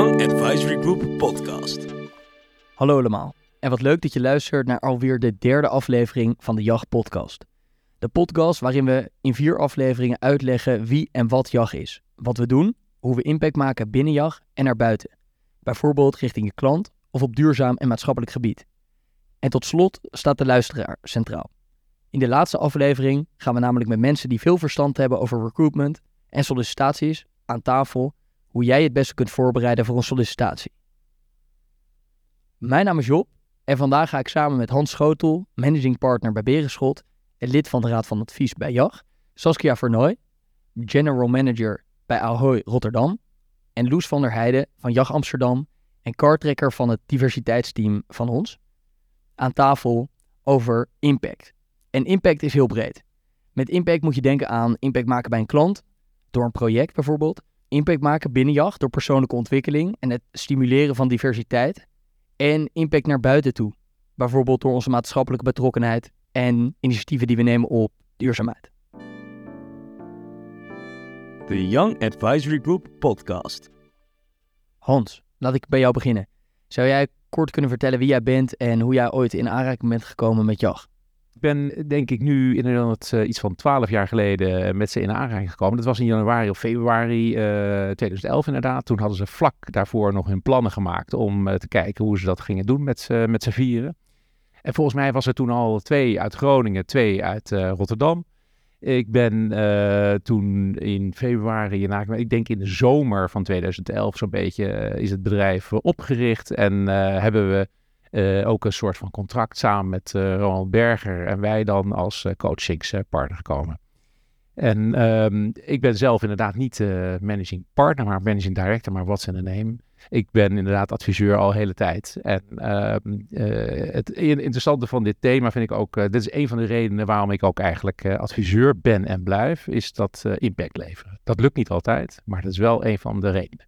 Advisory Group podcast. Hallo allemaal en wat leuk dat je luistert naar alweer de derde aflevering van de JAG podcast. De podcast waarin we in vier afleveringen uitleggen wie en wat JAG is, wat we doen, hoe we impact maken binnen JAG en naar buiten. Bijvoorbeeld richting je klant of op duurzaam en maatschappelijk gebied. En tot slot staat de luisteraar centraal. In de laatste aflevering gaan we namelijk met mensen die veel verstand hebben over recruitment en sollicitaties aan tafel hoe jij het beste kunt voorbereiden voor een sollicitatie. Mijn naam is Job en vandaag ga ik samen met Hans Schotel, managing partner bij Berenschot en lid van de Raad van Advies bij JAG, Saskia Vernooy, general manager bij Ahoy Rotterdam en Loes van der Heijden van JAG Amsterdam en kartrekker van het diversiteitsteam van ons, aan tafel over impact. En impact is heel breed. Met impact moet je denken aan impact maken bij een klant, door een project bijvoorbeeld, impact maken binnen JAG door persoonlijke ontwikkeling en het stimuleren van diversiteit en impact naar buiten toe, bijvoorbeeld door onze maatschappelijke betrokkenheid en initiatieven die we nemen op duurzaamheid. De Young Advisory Group podcast. Hans, laat ik bij jou beginnen. Zou jij kort kunnen vertellen wie jij bent en hoe jij ooit in aanraking bent gekomen met JAG? Ben denk ik nu inderdaad uh, iets van twaalf jaar geleden met ze in aanraking gekomen. Dat was in januari of februari uh, 2011 inderdaad. Toen hadden ze vlak daarvoor nog hun plannen gemaakt om te kijken hoe ze dat gingen doen met, met z'n vieren. En volgens mij was er toen al twee uit Groningen, twee uit Rotterdam. Ik ben toen in februari, in, ik denk in de zomer van 2011 zo'n beetje, is het bedrijf opgericht. En hebben we ook een soort van contract samen met Ronald Berger en wij dan als coachingspartner gekomen. En um, ik ben zelf inderdaad niet managing partner, maar managing director, maar what's in the name. Ik ben inderdaad adviseur al de hele tijd. En uh, uh, het interessante van dit thema vind ik ook, uh, dit is een van de redenen waarom ik ook eigenlijk adviseur ben en blijf, is dat impact leveren. Dat lukt niet altijd, maar dat is wel een van de redenen.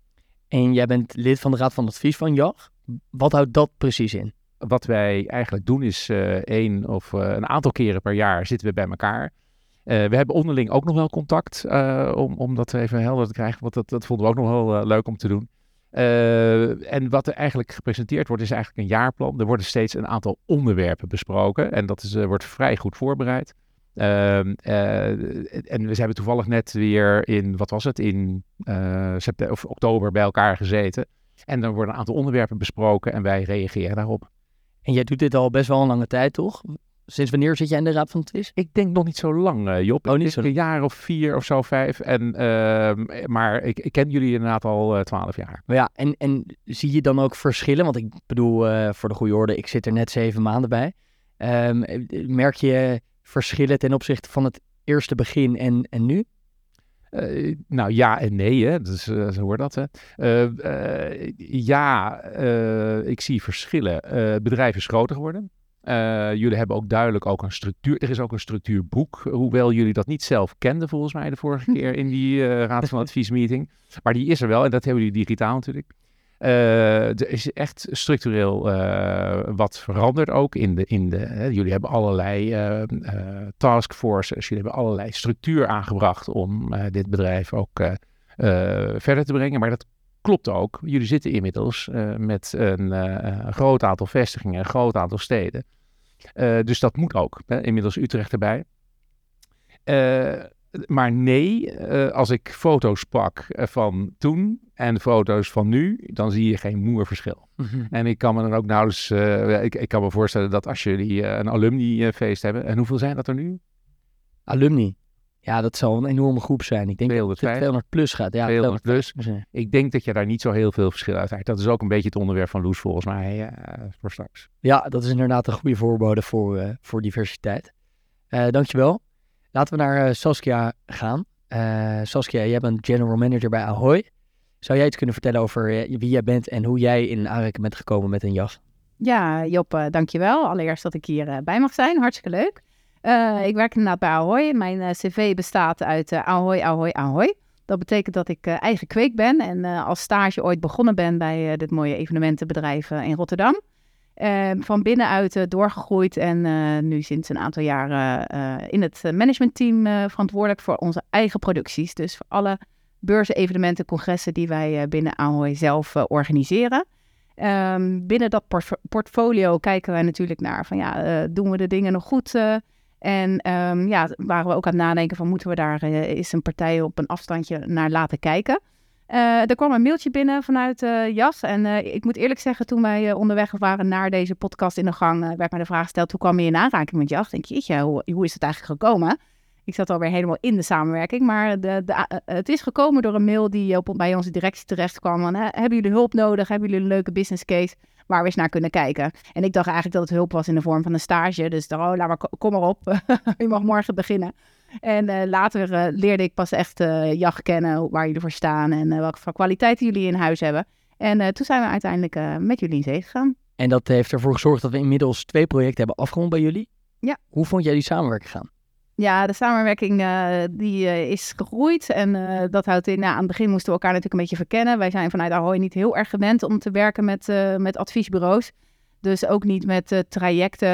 En jij bent lid van de Raad van Advies van JAG. Wat houdt dat precies in? Wat wij eigenlijk doen is één of een aantal keren per jaar zitten we bij elkaar. we hebben onderling ook nog wel contact om, om dat even helder te krijgen, want dat, dat vonden we ook nog wel leuk om te doen. Uh, en wat er eigenlijk gepresenteerd wordt, is eigenlijk een jaarplan. Er worden steeds een aantal onderwerpen besproken en dat is, uh, wordt vrij goed voorbereid. Uh, en we hebben toevallig net weer in, wat was het, in september of oktober bij elkaar gezeten. En dan worden een aantal onderwerpen besproken en wij reageren daarop. En jij doet dit al best wel een lange tijd, toch? Sinds wanneer zit jij in de Raad van Advies? Ik denk nog niet zo lang, uh, Job. Oh, niet zo Een jaar of vier of zo, vijf. En, uh, maar ik, ik, ken jullie inderdaad al uh, twaalf jaar. Maar ja, en, en zie je dan ook verschillen? Want ik bedoel, eh, voor de goede orde, ik zit er net zeven maanden bij. Um, merk je verschillen ten opzichte van het eerste begin en, en nu? Uh, nou ja en nee, hè. Dus, uh, zo hoort dat. Hè. Uh, ja, ik zie verschillen. het bedrijf is groter geworden. Jullie hebben ook duidelijk ook een structuur. Er is ook een structuurboek, hoewel jullie dat niet zelf kenden volgens mij de vorige keer in die Raad van Adviesmeeting. Maar die is er wel en dat hebben jullie digitaal natuurlijk. Uh, er is echt structureel wat veranderd ook in de. In de hè. jullie hebben allerlei taskforces, jullie hebben allerlei structuur aangebracht om dit bedrijf ook verder te brengen. Maar dat klopt ook. Jullie zitten inmiddels met een groot aantal vestigingen, een groot aantal steden. Dus dat moet ook. Hè? Inmiddels Utrecht erbij. Maar nee, als ik foto's pak van toen en foto's van nu, dan zie je geen moer verschil. Mm -hmm. En ik kan me dan ook nauwelijks, ik, ik, kan me voorstellen dat als jullie een alumni-feest hebben, en hoeveel zijn dat er nu? Alumni? Ja, dat zal een enorme groep zijn. Ik denk 205. dat het 200 plus gaat. Ja, 200 plus. Ik denk dat je daar niet zo heel veel verschil uit hebt. Dat is ook een beetje het onderwerp van Loes volgens mij uh, voor straks. Ja, dat is inderdaad een goede voorbode voor, uh, voor diversiteit. Dankjewel. Laten we naar Saskia gaan. Saskia, jij bent general manager bij Ahoy. Zou jij iets kunnen vertellen over wie jij bent en hoe jij in aanraking bent gekomen met een jas? Ja, Job, dankjewel. Allereerst dat ik hier bij mag zijn. Hartstikke leuk. Uh, ik werk inderdaad bij Ahoy. Mijn uh, cv bestaat uit uh, Ahoy, Ahoy, Ahoy. Dat betekent dat ik eigen kweek ben en als stage ooit begonnen ben bij dit mooie evenementenbedrijf in Rotterdam. Ehm, van binnenuit doorgegroeid en nu sinds een aantal jaren in het managementteam verantwoordelijk voor onze eigen producties. Dus voor alle beurzen, evenementen, congressen die wij binnen Ahoy zelf organiseren. Ehm, binnen dat portfolio kijken wij natuurlijk naar van ja, doen we de dingen nog goed? en um, ja, waren we ook aan het nadenken van moeten we daar eens een partij op een afstandje naar laten kijken. Uh, er kwam een mailtje binnen vanuit uh, JAS. En uh, ik moet eerlijk zeggen, toen wij onderweg waren naar deze podcast in de gang, werd mij de vraag gesteld: hoe kwam je in aanraking met JAS? Denk je, hoe, hoe is het eigenlijk gekomen? Ik zat alweer helemaal in de samenwerking. Maar de, de, het is gekomen door een mail die op, bij onze directie terecht kwam. Van, hebben jullie hulp nodig? Hebben jullie een leuke business case? waar we eens naar kunnen kijken. En ik dacht eigenlijk dat het hulp was in de vorm van een stage. Dus oh, laat maar, kom maar op. je mag morgen beginnen. En uh, later uh, leerde ik pas echt uh, jacht kennen, waar jullie voor staan en welke kwaliteiten jullie in huis hebben. En toen zijn we uiteindelijk met jullie in zee gegaan. En dat heeft ervoor gezorgd dat we inmiddels twee projecten hebben afgerond bij jullie. Ja. Hoe vond jij die samenwerking gaan? Ja, de samenwerking die is gegroeid en dat houdt in, nou, aan het begin moesten we elkaar natuurlijk een beetje verkennen. Wij zijn vanuit Ahoy niet heel erg gewend om te werken met, met adviesbureaus. Dus ook niet met trajecten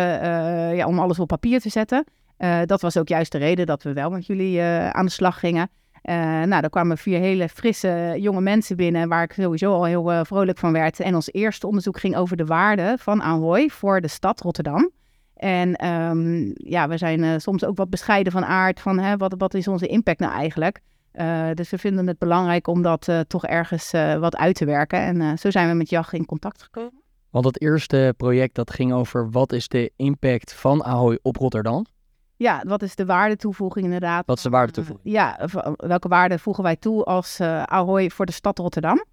ja, om alles op papier te zetten. Uh, dat was ook juist de reden dat we wel met jullie uh, aan de slag gingen. Uh, nou, daar kwamen vier hele frisse jonge mensen binnen, waar ik sowieso al heel vrolijk van werd. En ons eerste onderzoek ging over de waarde van Ahoy voor de stad Rotterdam. En um, ja, we zijn soms ook wat bescheiden van aard van hè, wat, wat is onze impact nou eigenlijk. dus we vinden het belangrijk om dat toch ergens wat uit te werken. En zo zijn we met JAG in contact gekomen. Want het eerste project dat ging over wat is de impact van Ahoy op Rotterdam. Ja, wat is de waardetoevoeging inderdaad? Wat is de waardetoevoeging? Uh, ja, welke waarde voegen wij toe als uh, Ahoy voor de stad Rotterdam?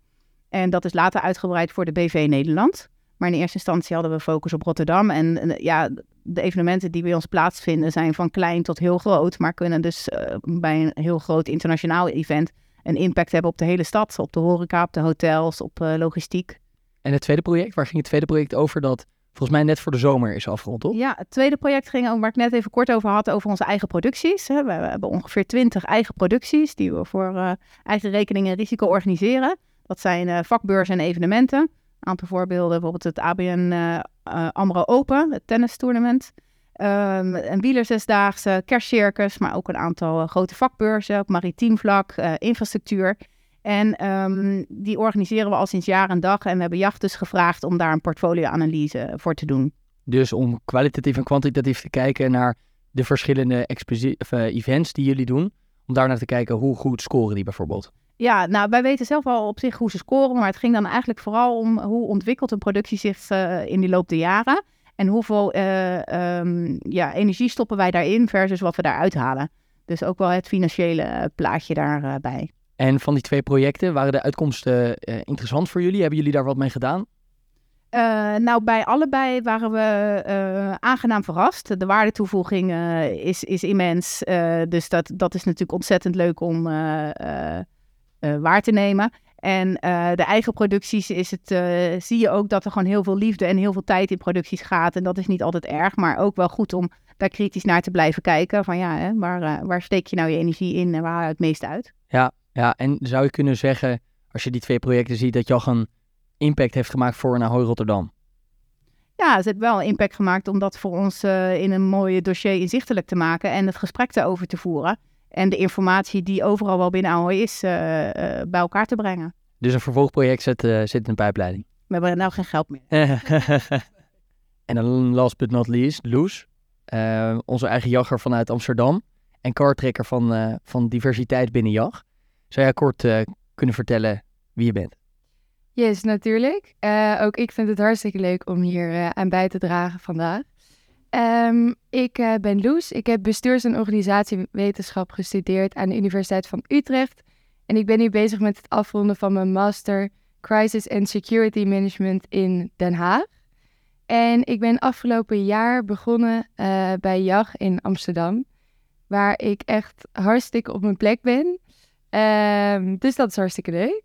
En dat is later uitgebreid voor de BV Nederland. Maar in eerste instantie hadden we focus op Rotterdam. En ja, de evenementen die bij ons plaatsvinden zijn van klein tot heel groot. Maar kunnen dus uh, bij een heel groot internationaal event een impact hebben op de hele stad. Op de horeca, op de hotels, op logistiek. En het tweede project, waar ging het tweede project over dat volgens mij net voor de zomer is afgerond, toch? Ja, het tweede project ging over waar ik net even kort over had, over onze eigen producties. We hebben ongeveer twintig eigen producties die we voor uh, eigen rekening en risico organiseren. Dat zijn uh, vakbeurzen en evenementen. Een aantal voorbeelden, bijvoorbeeld het ABN eh, AMRO Open, het tennistournament. Um, een wielerzesdaagse, kerstcircus, maar ook een aantal grote vakbeurzen op maritiem vlak, infrastructuur. En um, die organiseren we al sinds jaar en dag. En we hebben Jacht dus gevraagd om daar een portfolioanalyse voor te doen. Dus om kwalitatief en kwantitatief te kijken naar de verschillende of, uh, events die jullie doen. Om daar naar te kijken hoe goed scoren die bijvoorbeeld. Ja, nou wij weten zelf wel op zich hoe ze scoren. Maar het ging dan eigenlijk vooral om hoe ontwikkelt een productie zich uh, in die loop der jaren. En hoeveel uh, um, ja, energie stoppen wij daarin versus wat we daaruit halen. Dus ook wel het financiële plaatje daarbij. En van die twee projecten, waren de uitkomsten uh, interessant voor jullie? Hebben jullie daar wat mee gedaan? Uh, nou, bij allebei waren we uh, aangenaam verrast. De waardetoevoeging is, is immens. dus dat, dat is natuurlijk ontzettend leuk om waar te nemen. En de eigen producties is het, zie je ook dat er gewoon heel veel liefde en heel veel tijd in producties gaat. En dat is niet altijd erg, maar ook wel goed om daar kritisch naar te blijven kijken. Van ja, hè, waar, waar steek je nou je energie in en waar haal je het meeste uit? Ja, ja, en zou je kunnen zeggen, als je die twee projecten ziet, dat Jach een impact heeft gemaakt voor Ahoy Rotterdam? Ja, ze heeft wel een impact gemaakt om dat voor ons uh, in een mooie dossier inzichtelijk te maken en het gesprek erover te voeren. En de informatie die overal wel binnen Ahoy is, uh, uh, bij elkaar te brengen. Dus een vervolgproject zit, zit in een pijpleiding? We hebben nou geen geld meer. en dan last but not least, Loes, onze eigen jagger vanuit Amsterdam en kartrekker van, van diversiteit binnen JAG. Zou jij kort uh, kunnen vertellen wie je bent? Yes, natuurlijk. Uh, ook ik vind het hartstikke leuk om hier uh, aan bij te dragen vandaag. Um, ik ben Loes. Ik heb bestuurs- en organisatiewetenschap gestudeerd aan de Universiteit van Utrecht. En ik ben nu bezig met het afronden van mijn master Crisis and Security Management in Den Haag. En ik ben afgelopen jaar begonnen bij JAG in Amsterdam, waar ik echt hartstikke op mijn plek ben. Um, dus dat is hartstikke leuk.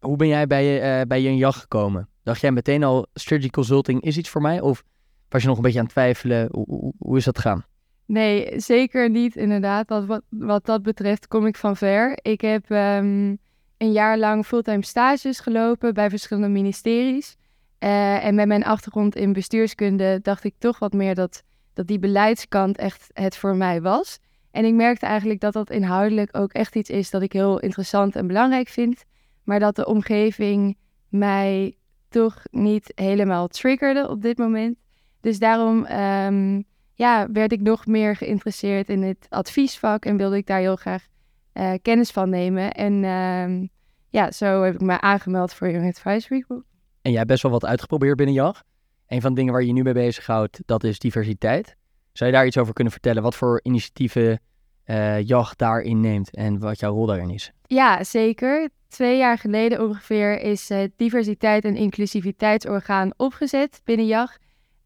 Hoe ben jij bij, uh, bij je een jacht gekomen? Dacht jij meteen al, strategy consulting is iets voor mij? Of was je nog een beetje aan het twijfelen? Hoe, hoe, hoe is dat gegaan? Nee, zeker niet inderdaad. Wat, wat, wat dat betreft kom ik van ver. Ik heb um, een jaar lang fulltime stages gelopen bij verschillende ministeries. Uh, en met mijn achtergrond in bestuurskunde dacht ik toch wat meer dat, dat die beleidskant echt het voor mij was. En ik merkte eigenlijk dat dat inhoudelijk ook echt iets is dat ik heel interessant en belangrijk vind. Maar dat de omgeving mij toch niet helemaal triggerde op dit moment. Dus daarom ehm, ja, werd ik nog meer geïnteresseerd in het adviesvak en wilde ik daar heel graag uh, kennis van nemen. En ehm, ja, zo heb ik me aangemeld voor Young Advisory Group. En jij hebt best wel wat uitgeprobeerd binnen JAG. Een van de dingen waar je je nu mee bezighoudt, dat is diversiteit. Zou je daar iets over kunnen vertellen? Wat voor initiatieven uh, JAG daarin neemt en wat jouw rol daarin is? Ja, zeker. Twee jaar geleden ongeveer is het diversiteit- en inclusiviteitsorgaan opgezet binnen JAG.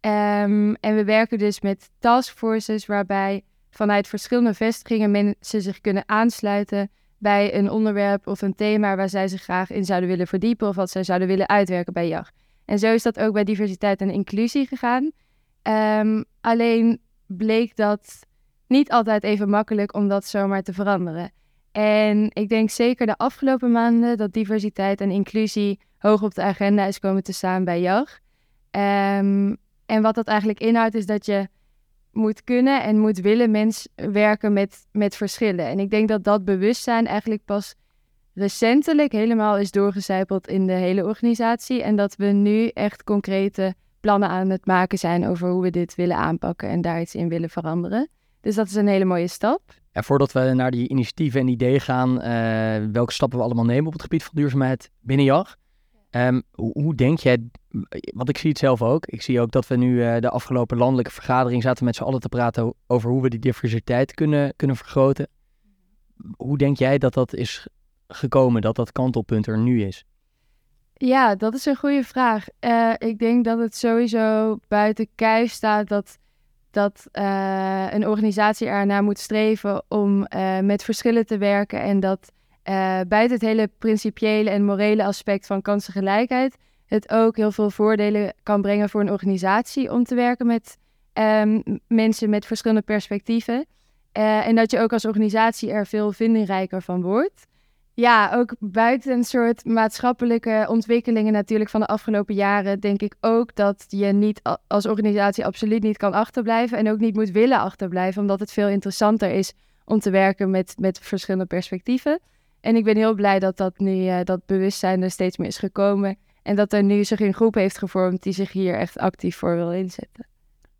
Um, en we werken dus met taskforces waarbij vanuit verschillende vestigingen mensen zich kunnen aansluiten bij een onderwerp of een thema waar zij zich graag in zouden willen verdiepen of wat zij zouden willen uitwerken bij JAG. En zo is dat ook bij diversiteit en inclusie gegaan. Um, alleen bleek dat niet altijd even makkelijk om dat zomaar te veranderen. En ik denk zeker de afgelopen maanden dat diversiteit en inclusie hoog op de agenda is komen te staan bij JAG. Um, en wat dat eigenlijk inhoudt is dat je moet kunnen en moet willen mens werken met, met verschillen. En ik denk dat dat bewustzijn eigenlijk pas recentelijk helemaal is doorgecijpeld in de hele organisatie. En dat we nu echt concrete plannen aan het maken zijn over hoe we dit willen aanpakken en daar iets in willen veranderen. Dus dat is een hele mooie stap. Ja, voordat we naar die initiatieven en ideeën gaan, uh, welke stappen we allemaal nemen op het gebied van duurzaamheid binnen JAG. Um, hoe, denk jij, want ik zie het zelf ook, ik zie ook dat we nu uh, de afgelopen landelijke vergadering zaten met z'n allen te praten over hoe we die diversiteit kunnen, kunnen vergroten. Hoe denk jij dat dat is gekomen, dat dat kantelpunt er nu is? Ja, dat is een goede vraag. Uh, ik denk dat het sowieso buiten kijf staat dat, dat uh, een organisatie ernaar moet streven om met verschillen te werken en dat buiten het hele principiële en morele aspect van kansengelijkheid, het ook heel veel voordelen kan brengen voor een organisatie om te werken met um, mensen met verschillende perspectieven. En dat je ook als organisatie er veel vindingrijker van wordt. Ja, ook buiten een soort maatschappelijke ontwikkelingen natuurlijk van de afgelopen jaren, denk ik ook dat je niet als organisatie absoluut niet kan achterblijven en ook niet moet willen achterblijven, omdat het veel interessanter is om te werken met, met verschillende perspectieven. En ik ben heel blij dat dat nu, uh, dat bewustzijn er steeds meer is gekomen. En dat er nu zich een groep heeft gevormd die zich hier echt actief voor wil inzetten.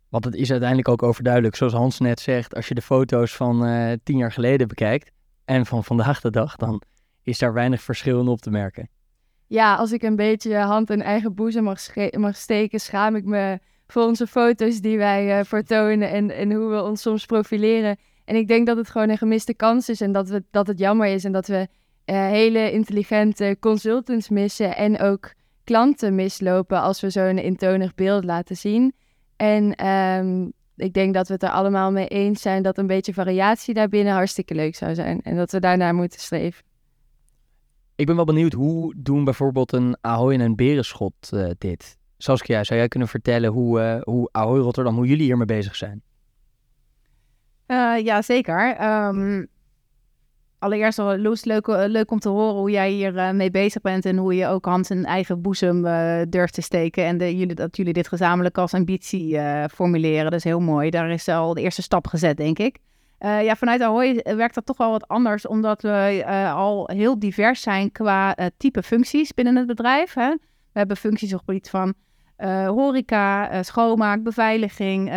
Want het is uiteindelijk ook overduidelijk, zoals Hans net zegt, als je de foto's van uh, tien jaar geleden bekijkt en van vandaag de dag, dan is daar weinig verschil in op te merken. Ja, als ik een beetje hand in eigen boezem mag, mag steken, schaam ik me voor onze foto's die wij uh, vertonen en, hoe we ons soms profileren. En ik denk dat het gewoon een gemiste kans is en dat, we, dat het jammer is en dat we uh, hele intelligente consultants missen en ook klanten mislopen als we zo'n intonig beeld laten zien. En um, ik denk dat we het er allemaal mee eens zijn dat een beetje variatie daarbinnen hartstikke leuk zou zijn en dat we daarnaar moeten streven. Ik ben wel benieuwd, hoe doen bijvoorbeeld een Ahoy en een Berenschot uh, dit? Saskia, zou jij kunnen vertellen hoe, uh, hoe Ahoy Rotterdam, hoe jullie hiermee bezig zijn? Uh, ja, zeker. Um, allereerst, Loes, leuk, leuk om te horen hoe jij hier mee bezig bent en hoe je ook Hans een eigen boezem durft te steken. En jullie, dat jullie dit gezamenlijk als ambitie formuleren. Dat is heel mooi. Daar is al de eerste stap gezet, denk ik. Ja, vanuit Ahoy werkt dat toch wel wat anders, omdat we al heel divers zijn qua type functies binnen het bedrijf. Hè? We hebben functies op het gebied van horeca, schoonmaak, beveiliging,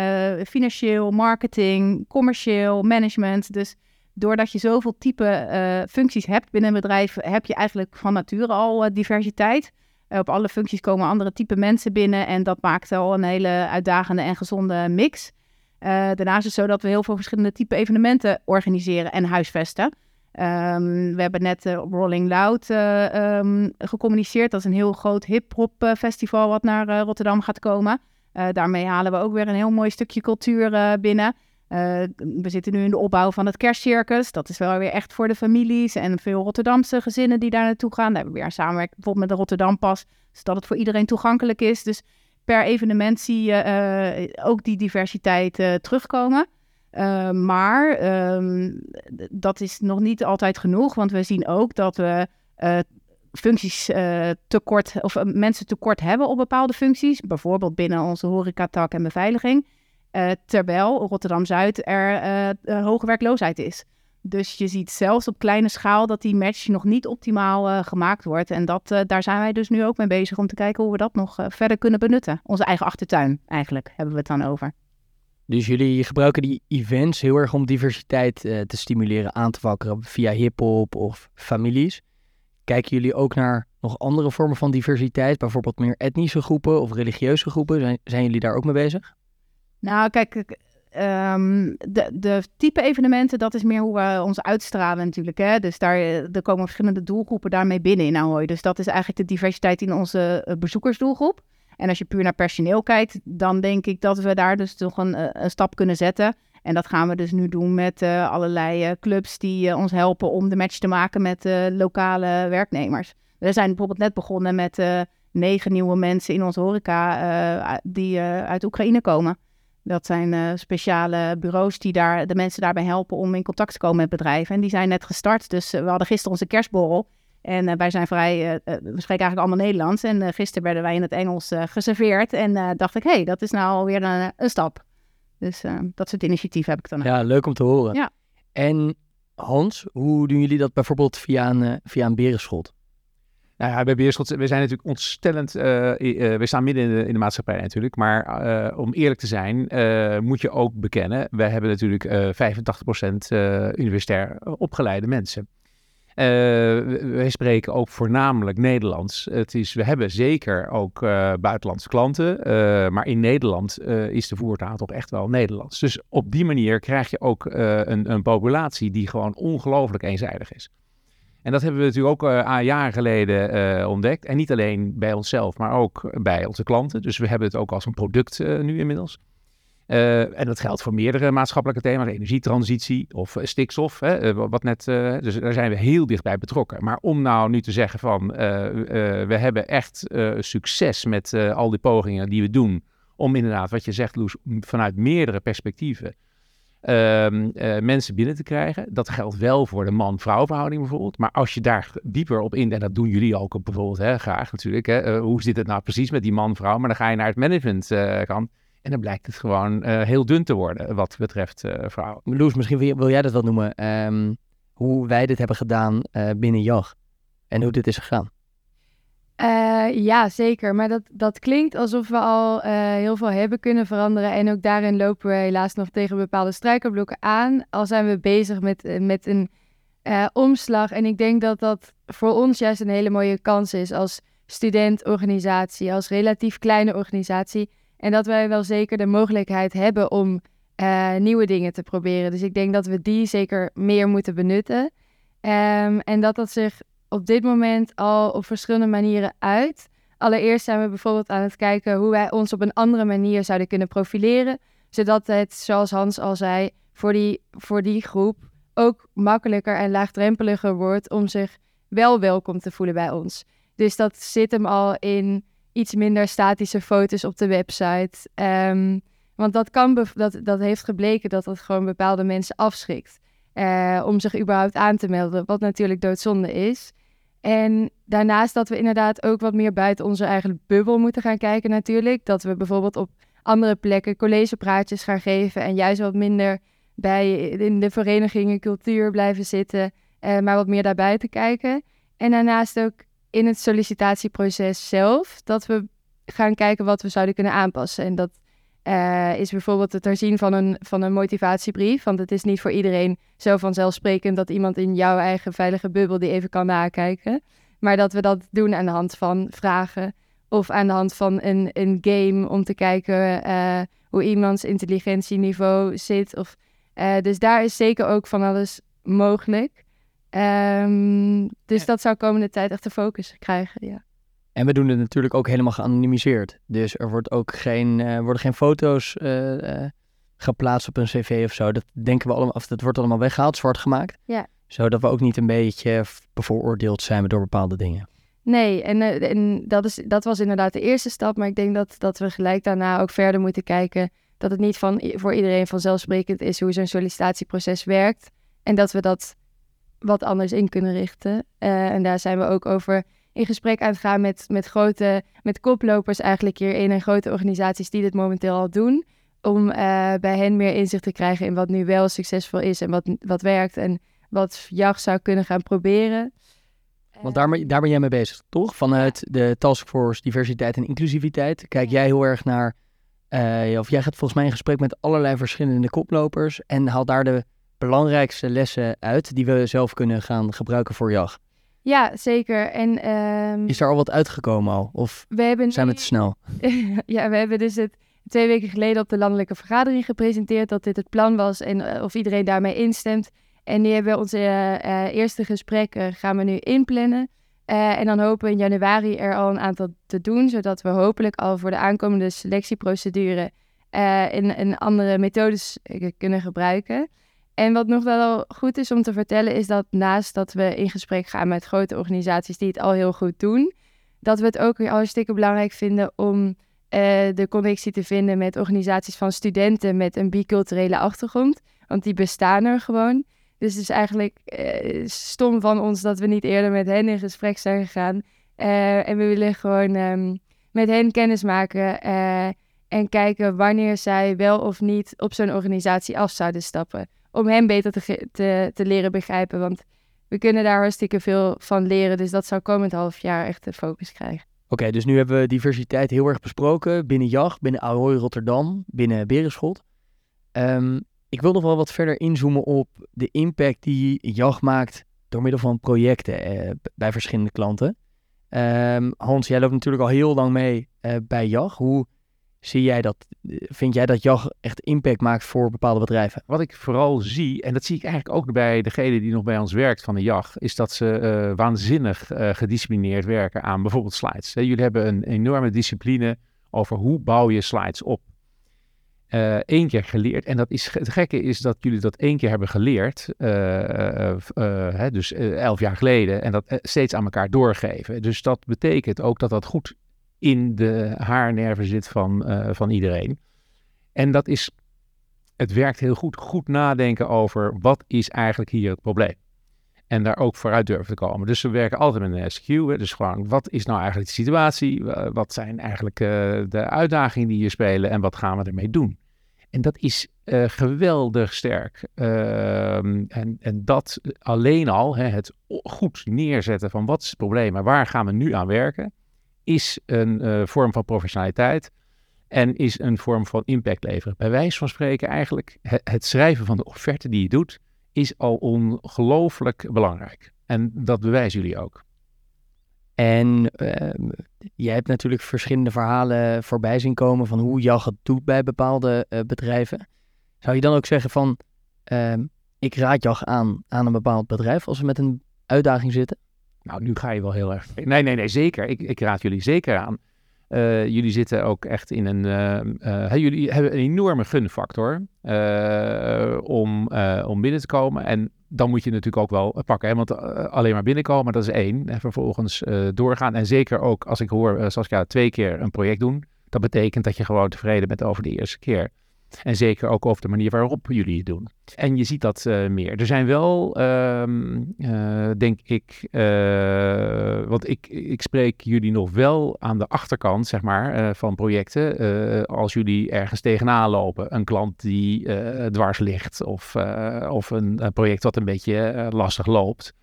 financieel, marketing, commercieel, management. Dus doordat je zoveel type functies hebt binnen een bedrijf, heb je eigenlijk van nature al diversiteit. op alle functies komen andere type mensen binnen en dat maakt al een hele uitdagende en gezonde mix. Daarnaast is het zo dat we heel veel verschillende type evenementen organiseren en huisvesten. Um, we hebben net uh, op Rolling Loud uh, um, gecommuniceerd. Dat is een heel groot hip-hop festival wat naar Rotterdam gaat komen. daarmee halen we ook weer een heel mooi stukje cultuur binnen. we zitten nu in de opbouw van het kerstcircus. Dat is wel weer echt voor de families en veel Rotterdamse gezinnen die daar naartoe gaan. Daar hebben we weer een samenwerking bijvoorbeeld met de Rotterdam Pas, zodat het voor iedereen toegankelijk is. Dus per evenement zie je ook die diversiteit terugkomen. Uh, maar um, dat is nog niet altijd genoeg, want we zien ook dat we uh, functies uh, tekort of mensen tekort hebben op bepaalde functies, bijvoorbeeld binnen onze horecatak en beveiliging. eh, terwijl Rotterdam-Zuid er eh, eh, hoge werkloosheid is. Dus je ziet zelfs op kleine schaal dat die match nog niet optimaal eh, gemaakt wordt. En dat, eh, daar zijn wij dus nu ook mee bezig om te kijken hoe we dat nog eh, verder kunnen benutten. Onze eigen achtertuin eigenlijk hebben we het dan over. Dus jullie gebruiken die events heel erg om diversiteit te stimuleren, aan te wakkeren via hip-hop of families. Kijken jullie ook naar nog andere vormen van diversiteit, bijvoorbeeld meer etnische groepen of religieuze groepen? Zijn, zijn jullie daar ook mee bezig? Nou, kijk, ehm, de, de type evenementen, dat is meer hoe we ons uitstralen natuurlijk. Hè? Dus daar er komen verschillende doelgroepen daarmee binnen in Ahoy. Dus dat is eigenlijk de diversiteit in onze eh, bezoekersdoelgroep. En als je puur naar personeel kijkt, dan denk ik dat we daar dus toch een, eh, stap kunnen zetten. En dat gaan we dus nu doen met eh, allerlei clubs die ons helpen om de match te maken met lokale werknemers. We zijn bijvoorbeeld net begonnen met negen nieuwe mensen in onze horeca die uit Oekraïne komen. Dat zijn eh, speciale bureaus die daar, de mensen daarbij helpen om in contact te komen met bedrijven. En die zijn net gestart. Dus eh, we hadden gisteren onze kerstborrel. En eh, wij zijn vrij, we spreken eigenlijk allemaal Nederlands. En gisteren werden wij in het Engels geserveerd. En dacht ik, hé, hey, dat is nou alweer een, een stap. Dus dat soort initiatieven heb ik dan. Ja, leuk om te horen. Ja. En Hans, hoe doen jullie dat bijvoorbeeld via een, via een berenschot? Nou bij we zijn natuurlijk ontstellend, eh, eh, we staan midden in de, maatschappij natuurlijk, maar eh, om eerlijk te zijn, moet je ook bekennen, wij hebben natuurlijk eh 85% eh, universitair opgeleide mensen. We- wij spreken ook voornamelijk Nederlands. Het is, we hebben zeker ook buitenlandse klanten, maar in Nederland is de voertaal toch echt wel Nederlands. Dus op die manier krijg je ook een, een populatie die gewoon ongelooflijk eenzijdig is. En dat hebben we natuurlijk ook eh jaren geleden eh, ontdekt. En niet alleen bij onszelf, maar ook bij onze klanten. Dus we hebben het ook als een product eh, nu inmiddels. En dat geldt voor meerdere maatschappelijke thema's, energietransitie of stikstof, hè, wat net, dus daar zijn we heel dichtbij betrokken. Maar om nou nu te zeggen van, we hebben echt succes met al die pogingen die we doen, om inderdaad, wat je zegt Loes, vanuit meerdere perspectieven ehm, eh, mensen binnen te krijgen. Dat geldt wel voor de man-vrouw verhouding bijvoorbeeld. Maar als je daar dieper op in, en dat doen jullie ook bijvoorbeeld hè, graag natuurlijk. Hè, eh, hoe zit het nou precies met die man-vrouw? Maar dan ga je naar het management kant. En dan blijkt het gewoon heel dun te worden wat betreft vrouwen. Loes, misschien wil, jij dat wel noemen. ehm, hoe wij dit hebben gedaan binnen JAG. En hoe dit is gegaan. Eh, ja, zeker. Maar dat, dat klinkt alsof we al eh, heel veel hebben kunnen veranderen. En ook daarin lopen we helaas nog tegen bepaalde struikelblokken aan. Al zijn we bezig met, eh, met een omslag. En ik denk dat dat voor ons juist een hele mooie kans is als studentorganisatie, als relatief kleine organisatie. En dat wij wel zeker de mogelijkheid hebben om nieuwe dingen te proberen. Dus ik denk dat we die zeker meer moeten benutten. Ehm, en dat dat zich op dit moment al op verschillende manieren uit. Allereerst zijn we bijvoorbeeld aan het kijken hoe wij ons op een andere manier zouden kunnen profileren. Zodat het, zoals Hans al zei, voor die, voor die groep ook makkelijker en laagdrempeliger wordt om zich wel welkom te voelen bij ons. Dus dat zit hem al in iets minder statische foto's op de website. Ehm, want dat, kan dat, dat heeft gebleken dat dat gewoon bepaalde mensen afschrikt. eh, om zich überhaupt aan te melden, wat natuurlijk doodzonde is. En daarnaast dat we inderdaad ook wat meer buiten onze eigen bubbel moeten gaan kijken natuurlijk. Dat we bijvoorbeeld op andere plekken collegepraatjes gaan geven en juist wat minder bij in de verenigingen cultuur blijven zitten, eh, maar wat meer daarbuiten kijken. En daarnaast ook in het sollicitatieproces zelf, dat we gaan kijken wat we zouden kunnen aanpassen. En dat eh, is bijvoorbeeld het herzien van een, van een motivatiebrief. Want het is niet voor iedereen zo vanzelfsprekend dat iemand in jouw eigen veilige bubbel die even kan nakijken. Maar dat we dat doen aan de hand van vragen of aan de hand van een, een game om te kijken eh, hoe iemands intelligentieniveau zit. Of, eh, dus daar is zeker ook van alles mogelijk. Ehm, dus Ja. dat zou komende tijd echt de focus krijgen, ja. En we doen het natuurlijk ook helemaal geanonimiseerd. Dus er wordt ook geen, eh, worden geen foto's eh, eh, geplaatst op een cv of zo. Dat denken we allemaal, of dat wordt allemaal weggehaald, zwart gemaakt. Ja. Zodat we ook niet een beetje bevooroordeeld zijn door bepaalde dingen. Nee, en, en dat, is, dat was inderdaad de eerste stap. Maar ik denk dat, dat we gelijk daarna ook verder moeten kijken. Dat het niet van, voor iedereen vanzelfsprekend is hoe zo'n sollicitatieproces werkt. En dat we dat wat anders in kunnen richten. En daar zijn we ook over in gesprek aan het gaan met, met grote, met koplopers eigenlijk hierin. En grote organisaties die dit momenteel al doen. Om eh, bij hen meer inzicht te krijgen in wat nu wel succesvol is en wat, wat werkt en wat JAG zou kunnen gaan proberen. Want daar, ben- daar ben jij mee bezig, toch? Vanuit de Taskforce Diversiteit en Inclusiviteit kijk jij heel erg naar... eh, of jij gaat volgens mij in gesprek met allerlei verschillende koplopers... en haalt daar de belangrijkste lessen uit die we zelf kunnen gaan gebruiken voor JAG. Ja, zeker. En ehm, Is daar al wat uitgekomen al? Of we hebben zijn we te snel? ja, we hebben dus het twee weken geleden op de landelijke vergadering gepresenteerd dat dit het plan was en eh, of iedereen daarmee instemt. En nu hebben we onze eh, eh, eerste gesprekken gaan we nu inplannen. En dan hopen we in januari er al een aantal te doen, zodat we hopelijk al voor de aankomende selectieprocedure een, een andere methodes kunnen gebruiken. En wat nog wel goed is om te vertellen, is dat naast dat we in gesprek gaan met grote organisaties die het al heel goed doen, dat we het ook weer hartstikke belangrijk vinden om eh, de connectie te vinden met organisaties van studenten met een biculturele achtergrond. Want die bestaan er gewoon. Dus het is eigenlijk eh, stom van ons dat we niet eerder met hen in gesprek zijn gegaan. Eh, en we willen gewoon ehm, met hen kennis maken en kijken wanneer zij wel of niet op zo'n organisatie af zouden stappen. Om hen beter te, te, leren begrijpen. Want we kunnen daar hartstikke veel van leren. Dus dat zou komend half jaar echt de focus krijgen. Oké, dus nu hebben we diversiteit heel erg besproken binnen JAG, binnen Ahoy Rotterdam, binnen Berenschot. Ehm, ik wil nog wel wat verder inzoomen op de impact die JAG maakt door middel van projecten eh, bij verschillende klanten. Ehm, Hans, jij loopt natuurlijk al heel lang mee eh, bij JAG. Hoe zie jij dat? eh, Vind jij dat JAG echt impact maakt voor bepaalde bedrijven? Wat ik vooral zie, en dat zie ik eigenlijk ook bij degene die nog bij ons werkt van de JAG, is dat ze eh, waanzinnig eh, gedisciplineerd werken aan bijvoorbeeld slides. Jullie hebben een enorme discipline over hoe bouw je slides op. Eén keer geleerd, en dat is, het gekke is dat jullie dat één keer hebben geleerd, hè, dus elf jaar geleden, en dat steeds aan elkaar doorgeven. Dus dat betekent ook dat dat goed in de haarnerven zit van, eh, van iedereen. En dat is het werkt heel goed. Goed nadenken over wat is eigenlijk hier het probleem. En daar ook vooruit durven te komen. Dus we werken altijd met een SQ. Dus gewoon, wat is nou eigenlijk de situatie? Wa- Wat zijn eigenlijk eh, de uitdagingen die hier spelen? En wat gaan we ermee doen? En dat is eh, geweldig sterk. Ehm, en, en dat alleen al, hè, het goed neerzetten van wat is het probleem en waar gaan we nu aan werken, is een eh, vorm van professionaliteit en is een vorm van impact leveren. Bij wijze van spreken eigenlijk het, schrijven van de offerte die je doet, is al ongelooflijk belangrijk. En dat bewijzen jullie ook. En ehm, jij hebt natuurlijk verschillende verhalen voorbij zien komen van hoe JAG het doet bij bepaalde eh, bedrijven. Zou je dan ook zeggen van, ehm, ik raad JAG aan aan een bepaald bedrijf als ze met een uitdaging zitten? Nou, nu ga je wel heel erg. Nee, nee, nee, zeker. Ik, ik raad jullie zeker aan. Eh, jullie zitten ook echt in een. eh, eh, jullie hebben een enorme gunfactor om, om binnen te komen. En dan moet je natuurlijk ook wel pakken. Hè? Want alleen maar binnenkomen, dat is één. En vervolgens doorgaan. En zeker ook als ik hoor, Saskia, twee keer een project doen. Dat betekent dat je gewoon tevreden bent over de eerste keer. En zeker ook over de manier waarop jullie het doen. En je ziet dat uh, meer. Er zijn wel, um, uh, denk ik, uh, want ik, ik spreek jullie nog wel aan de achterkant, zeg maar, van projecten. als jullie ergens tegenaan lopen, een klant die dwars ligt, of, of een, een, project wat een beetje lastig loopt,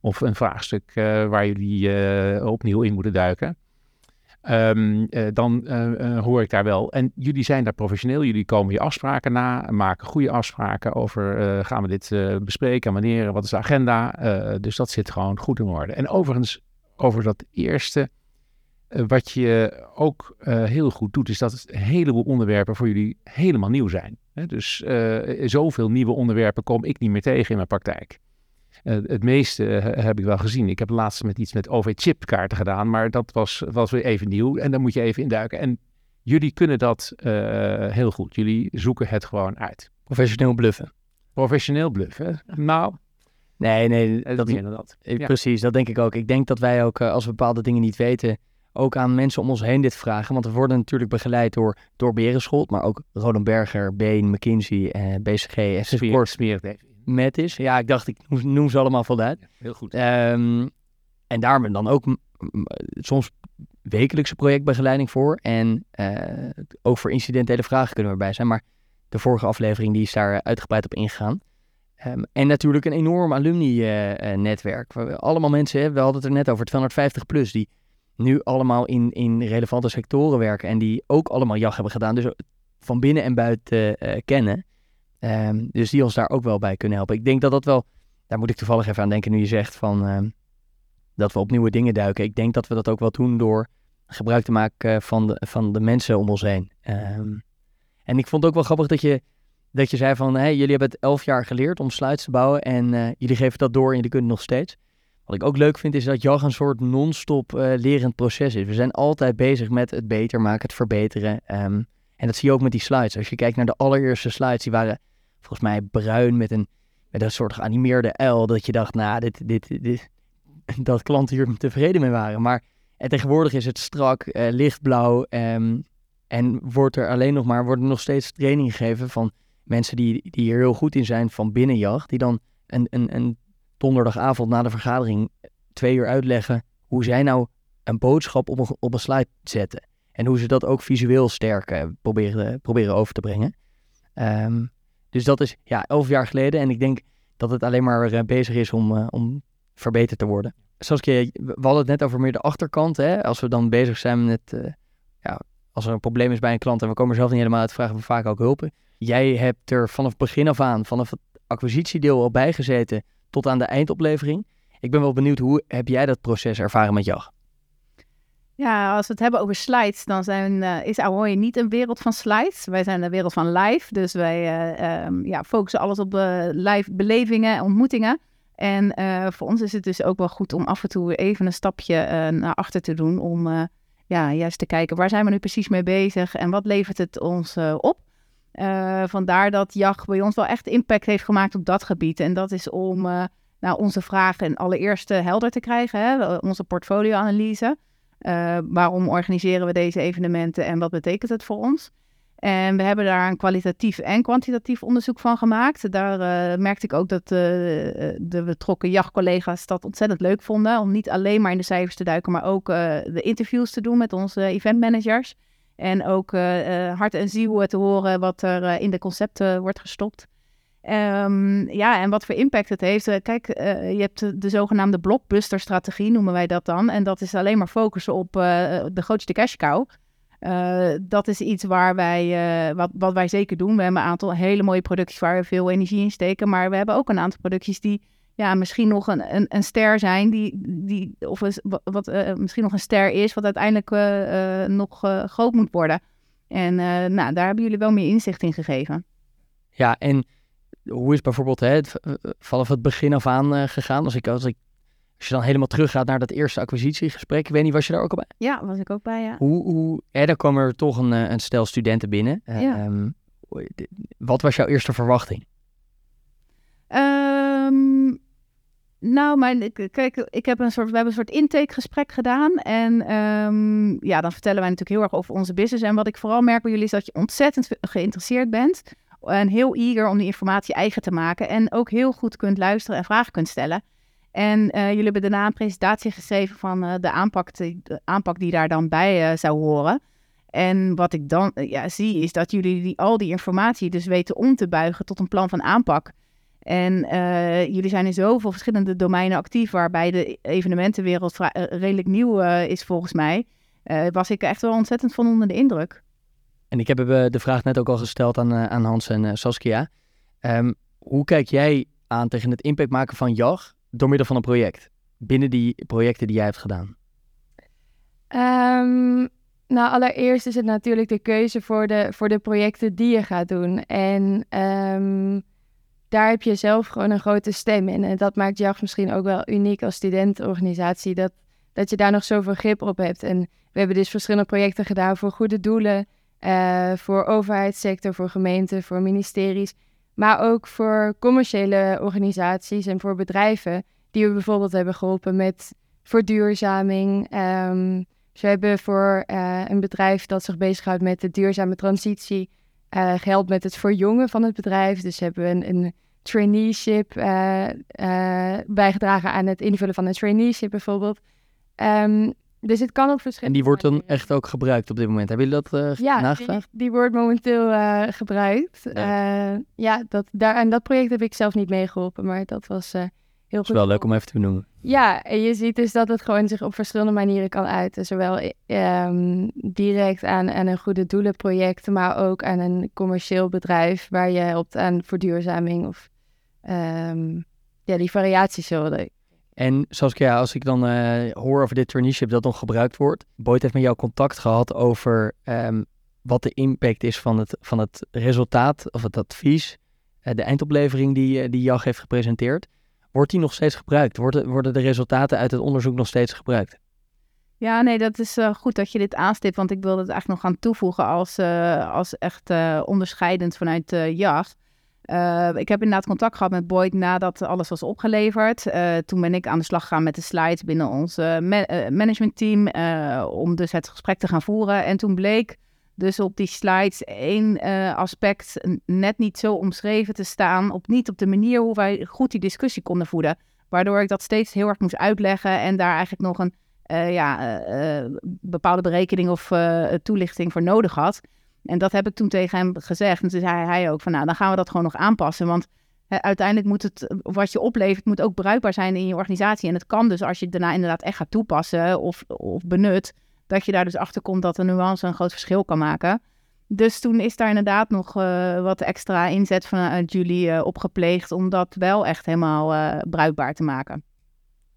of een vraagstuk waar jullie opnieuw in moeten duiken. Um, uh, dan uh, uh, hoor ik daar wel. En jullie zijn daar professioneel. Jullie komen je afspraken na, maken goede afspraken over gaan we dit bespreken, wanneer, wat is de agenda. dus dat zit gewoon goed in orde. En overigens, over dat eerste, wat je ook heel goed doet, is dat een heleboel onderwerpen voor jullie helemaal nieuw zijn. Dus zoveel nieuwe onderwerpen kom ik niet meer tegen in mijn praktijk. Uh, het meeste uh, heb ik wel gezien. Ik heb laatst met iets met OV-chipkaarten gedaan, maar dat was, was weer even nieuw en daar moet je even induiken. En jullie kunnen dat uh, heel goed. Jullie zoeken het gewoon uit. Professioneel bluffen. Professioneel bluffen? Nou. Nee, nee, dat, dat, dat. Ja. Precies, dat denk ik ook. Ik denk dat wij ook, als we bepaalde dingen niet weten, ook aan mensen om ons heen dit vragen. Want we worden natuurlijk begeleid door, door Berenschot, maar ook Roland Berger, Been, McKinsey, eh, BCG en Smeer, smeer even met is. Ja, ik dacht, ik noem ze allemaal voluit. Ja, heel goed. Um, en daarom dan ook soms wekelijkse projectbegeleiding voor. En eh, ook voor incidentele vragen kunnen we erbij zijn. Maar de vorige aflevering die is daar uitgebreid op ingegaan. Ehm, en natuurlijk een enorm alumni-netwerk. allemaal mensen, hè, we hadden het er net over, 250 plus, die nu allemaal in, in relevante sectoren werken. En die ook allemaal jacht hebben gedaan. Dus van binnen en buiten uh, kennen. Ehm, dus die ons daar ook wel bij kunnen helpen. Ik denk dat dat wel, daar moet ik toevallig even aan denken nu je zegt van ehm, dat we op nieuwe dingen duiken. Ik denk dat we dat ook wel doen door gebruik te maken van de, van de mensen om ons heen. Ehm, en ik vond het ook wel grappig dat je, dat je zei van, hey, jullie hebben het elf jaar geleerd om sluits te bouwen en uh, jullie geven dat door en jullie kunnen nog steeds. Wat ik ook leuk vind is dat JAG een soort non-stop uh, lerend proces is. We zijn altijd bezig met het beter maken, het verbeteren. En dat zie je ook met die slides. Als je kijkt naar de allereerste slides, die waren volgens mij bruin met een, met een soort geanimeerde L. Dat je dacht, nou, dit, dit, dit, dat klanten hier tevreden mee waren. Maar en tegenwoordig is het strak, uh, lichtblauw. Um, en wordt er alleen nog maar, worden nog steeds training gegeven van mensen die, die hier heel goed in zijn van binnenjacht. Die dan een, een, een donderdagavond na de vergadering twee uur uitleggen hoe zij nou een boodschap op een, op een slide zetten. En hoe ze dat ook visueel sterk uh, proberen, proberen over te brengen. Um, dus dat is ja, elf jaar geleden. En ik denk dat het alleen maar uh, bezig is om, uh, om verbeterd te worden. Ik, we hadden het net over meer de achterkant. Hè? Als we dan bezig zijn met, ja, als er een probleem is bij een klant en we komen zelf niet helemaal uit, vragen we vaak ook hulp. Jij hebt er vanaf begin af aan, vanaf het acquisitiedeel al bij gezeten tot aan de eindoplevering. Ik ben wel benieuwd, hoe heb jij dat proces ervaren met JAG? Ja, als we het hebben over slides, dan zijn, uh, is Ahoy niet een wereld van slides. Wij zijn een wereld van live. Dus wij uh, um, ja, focussen alles op uh, live belevingen en ontmoetingen. En voor ons is het dus ook wel goed om af en toe even een stapje naar achter te doen. Om ja, juist te kijken waar zijn we nu precies mee bezig en wat levert het ons op. vandaar dat JAG bij ons wel echt impact heeft gemaakt op dat gebied. En dat is om nou, onze vragen allereerst helder te krijgen, hè, onze portfolioanalyse. Uh, waarom organiseren we deze evenementen en wat betekent het voor ons? En we hebben daar een kwalitatief en kwantitatief onderzoek van gemaakt. Daar uh, merkte ik ook dat uh, de betrokken jachtcollega's dat ontzettend leuk vonden. Om niet alleen maar in de cijfers te duiken, maar ook de interviews te doen met onze eventmanagers. En ook hart en ziel te horen wat er in de concepten wordt gestopt. Um, ja, en wat voor impact het heeft. Uh, kijk, uh, je hebt de, zogenaamde blockbuster-strategie, noemen wij dat dan. En dat is alleen maar focussen op uh, de grootste cash cow. dat is iets waar wij, wat, wat wij zeker doen. We hebben een aantal hele mooie producties waar we veel energie in steken. Maar we hebben ook een aantal producties die ja, misschien nog een, een, een ster zijn. Die, die, of wat, wat misschien nog een ster is, wat uiteindelijk nog groot moet worden. En nou, daar hebben jullie wel meer inzicht in gegeven. Ja, en hoe is bijvoorbeeld hè, het, eh, vanaf het begin af aan uh, gegaan? Als, ik, als, ik, als je dan helemaal teruggaat naar dat eerste acquisitiegesprek, ik weet niet, was je daar ook al bij? Ja, was ik ook bij, ja. Hoe, hoe, hè, dan kwam er toch een, eh, een stel studenten binnen. Ja. Um, wat was jouw eerste verwachting? Um, nou, mijn, kijk, ik heb een soort, we hebben een soort intakegesprek gedaan. En um, ja, dan vertellen wij natuurlijk heel erg over onze business. En wat ik vooral merk bij jullie is dat je ontzettend geïnteresseerd bent en heel eager om die informatie eigen te maken. En ook heel goed kunt luisteren en vragen kunt stellen. En uh, jullie hebben daarna een presentatie geschreven van uh, de, aanpak de, de, aanpak die daar dan bij uh, zou horen. En wat ik dan ja, zie is dat jullie die, al die informatie dus weten om te buigen tot een plan van aanpak. En jullie zijn in zoveel verschillende domeinen actief, waarbij de evenementenwereld redelijk nieuw is volgens mij. was ik echt wel ontzettend van onder de indruk. En ik heb de vraag net ook al gesteld aan, eh, aan Hans en uh, Saskia. Um, hoe kijk jij aan tegen het impact maken van JAG door middel van een project? Binnen die projecten die jij hebt gedaan? Um, nou, allereerst is het natuurlijk de keuze voor de, voor de projecten die je gaat doen. En um, daar heb je zelf gewoon een grote stem in. En dat maakt JAG misschien ook wel uniek als studentenorganisatie. Dat, dat je daar nog zoveel grip op hebt. En we hebben dus verschillende projecten gedaan voor goede doelen. Uh, voor overheidssector, voor gemeenten, voor ministeries. Maar ook voor commerciële organisaties en voor bedrijven. Die we bijvoorbeeld hebben geholpen met verduurzaming. Um, ze hebben voor uh, een bedrijf dat zich bezighoudt met de duurzame transitie. Uh, gehelpt met het verjongen van het bedrijf. Dus hebben een, een traineeship bijgedragen aan het invullen van een traineeship bijvoorbeeld. Um, dus het kan op En verschillende die wordt dan manieren. echt ook gebruikt op dit moment. Hebben jullie dat eh, Ja, die, nagevraagd? die wordt momenteel eh, gebruikt. Ja. Ja, ja dat, daar, en dat project heb ik zelf niet meegeholpen, maar dat was eh, heel Dat is goed. wel leuk om even te benoemen. Ja, en je ziet dus dat het gewoon zich op verschillende manieren kan uiten. Zowel eh, ehm, direct aan, aan een goede doelenproject, maar ook aan een commercieel bedrijf waar je helpt aan verduurzaming of ehm, ja, die variaties zullen. En Saskia, als ik dan eh, hoor over dit traineeship dat nog gebruikt wordt. Boyd heeft met jou contact gehad over ehm, wat de impact is van het, van het resultaat of het advies. eh, de eindoplevering die, eh, die JAG heeft gepresenteerd. Wordt die nog steeds gebruikt? Worden, worden de resultaten uit het onderzoek nog steeds gebruikt? Ja, nee, dat is goed dat je dit aanstipt, want ik wilde het eigenlijk nog gaan toevoegen als, als echt onderscheidend vanuit JAG. Eh, ik heb inderdaad contact gehad met Boyd nadat alles was opgeleverd. Eh, toen ben ik aan de slag gegaan met de slides binnen ons eh, ma- managementteam om dus het gesprek te gaan voeren. En toen bleek dus op die slides één aspect net niet zo omschreven te staan, op niet op de manier hoe wij goed die discussie konden voeden. Waardoor ik dat steeds heel erg moest uitleggen en daar eigenlijk nog een ja, bepaalde berekening of toelichting voor nodig had. En dat heb ik toen tegen hem gezegd. En toen zei hij ook van, nou, dan gaan we dat gewoon nog aanpassen. Want uiteindelijk moet het, wat je oplevert, moet ook bruikbaar zijn in je organisatie. En het kan dus, als je het daarna inderdaad echt gaat toepassen of, of benut, dat je daar dus achter komt dat een nuance een groot verschil kan maken. Dus toen is daar inderdaad nog eh, wat extra inzet vanuit jullie eh, opgepleegd om dat wel echt helemaal bruikbaar te maken.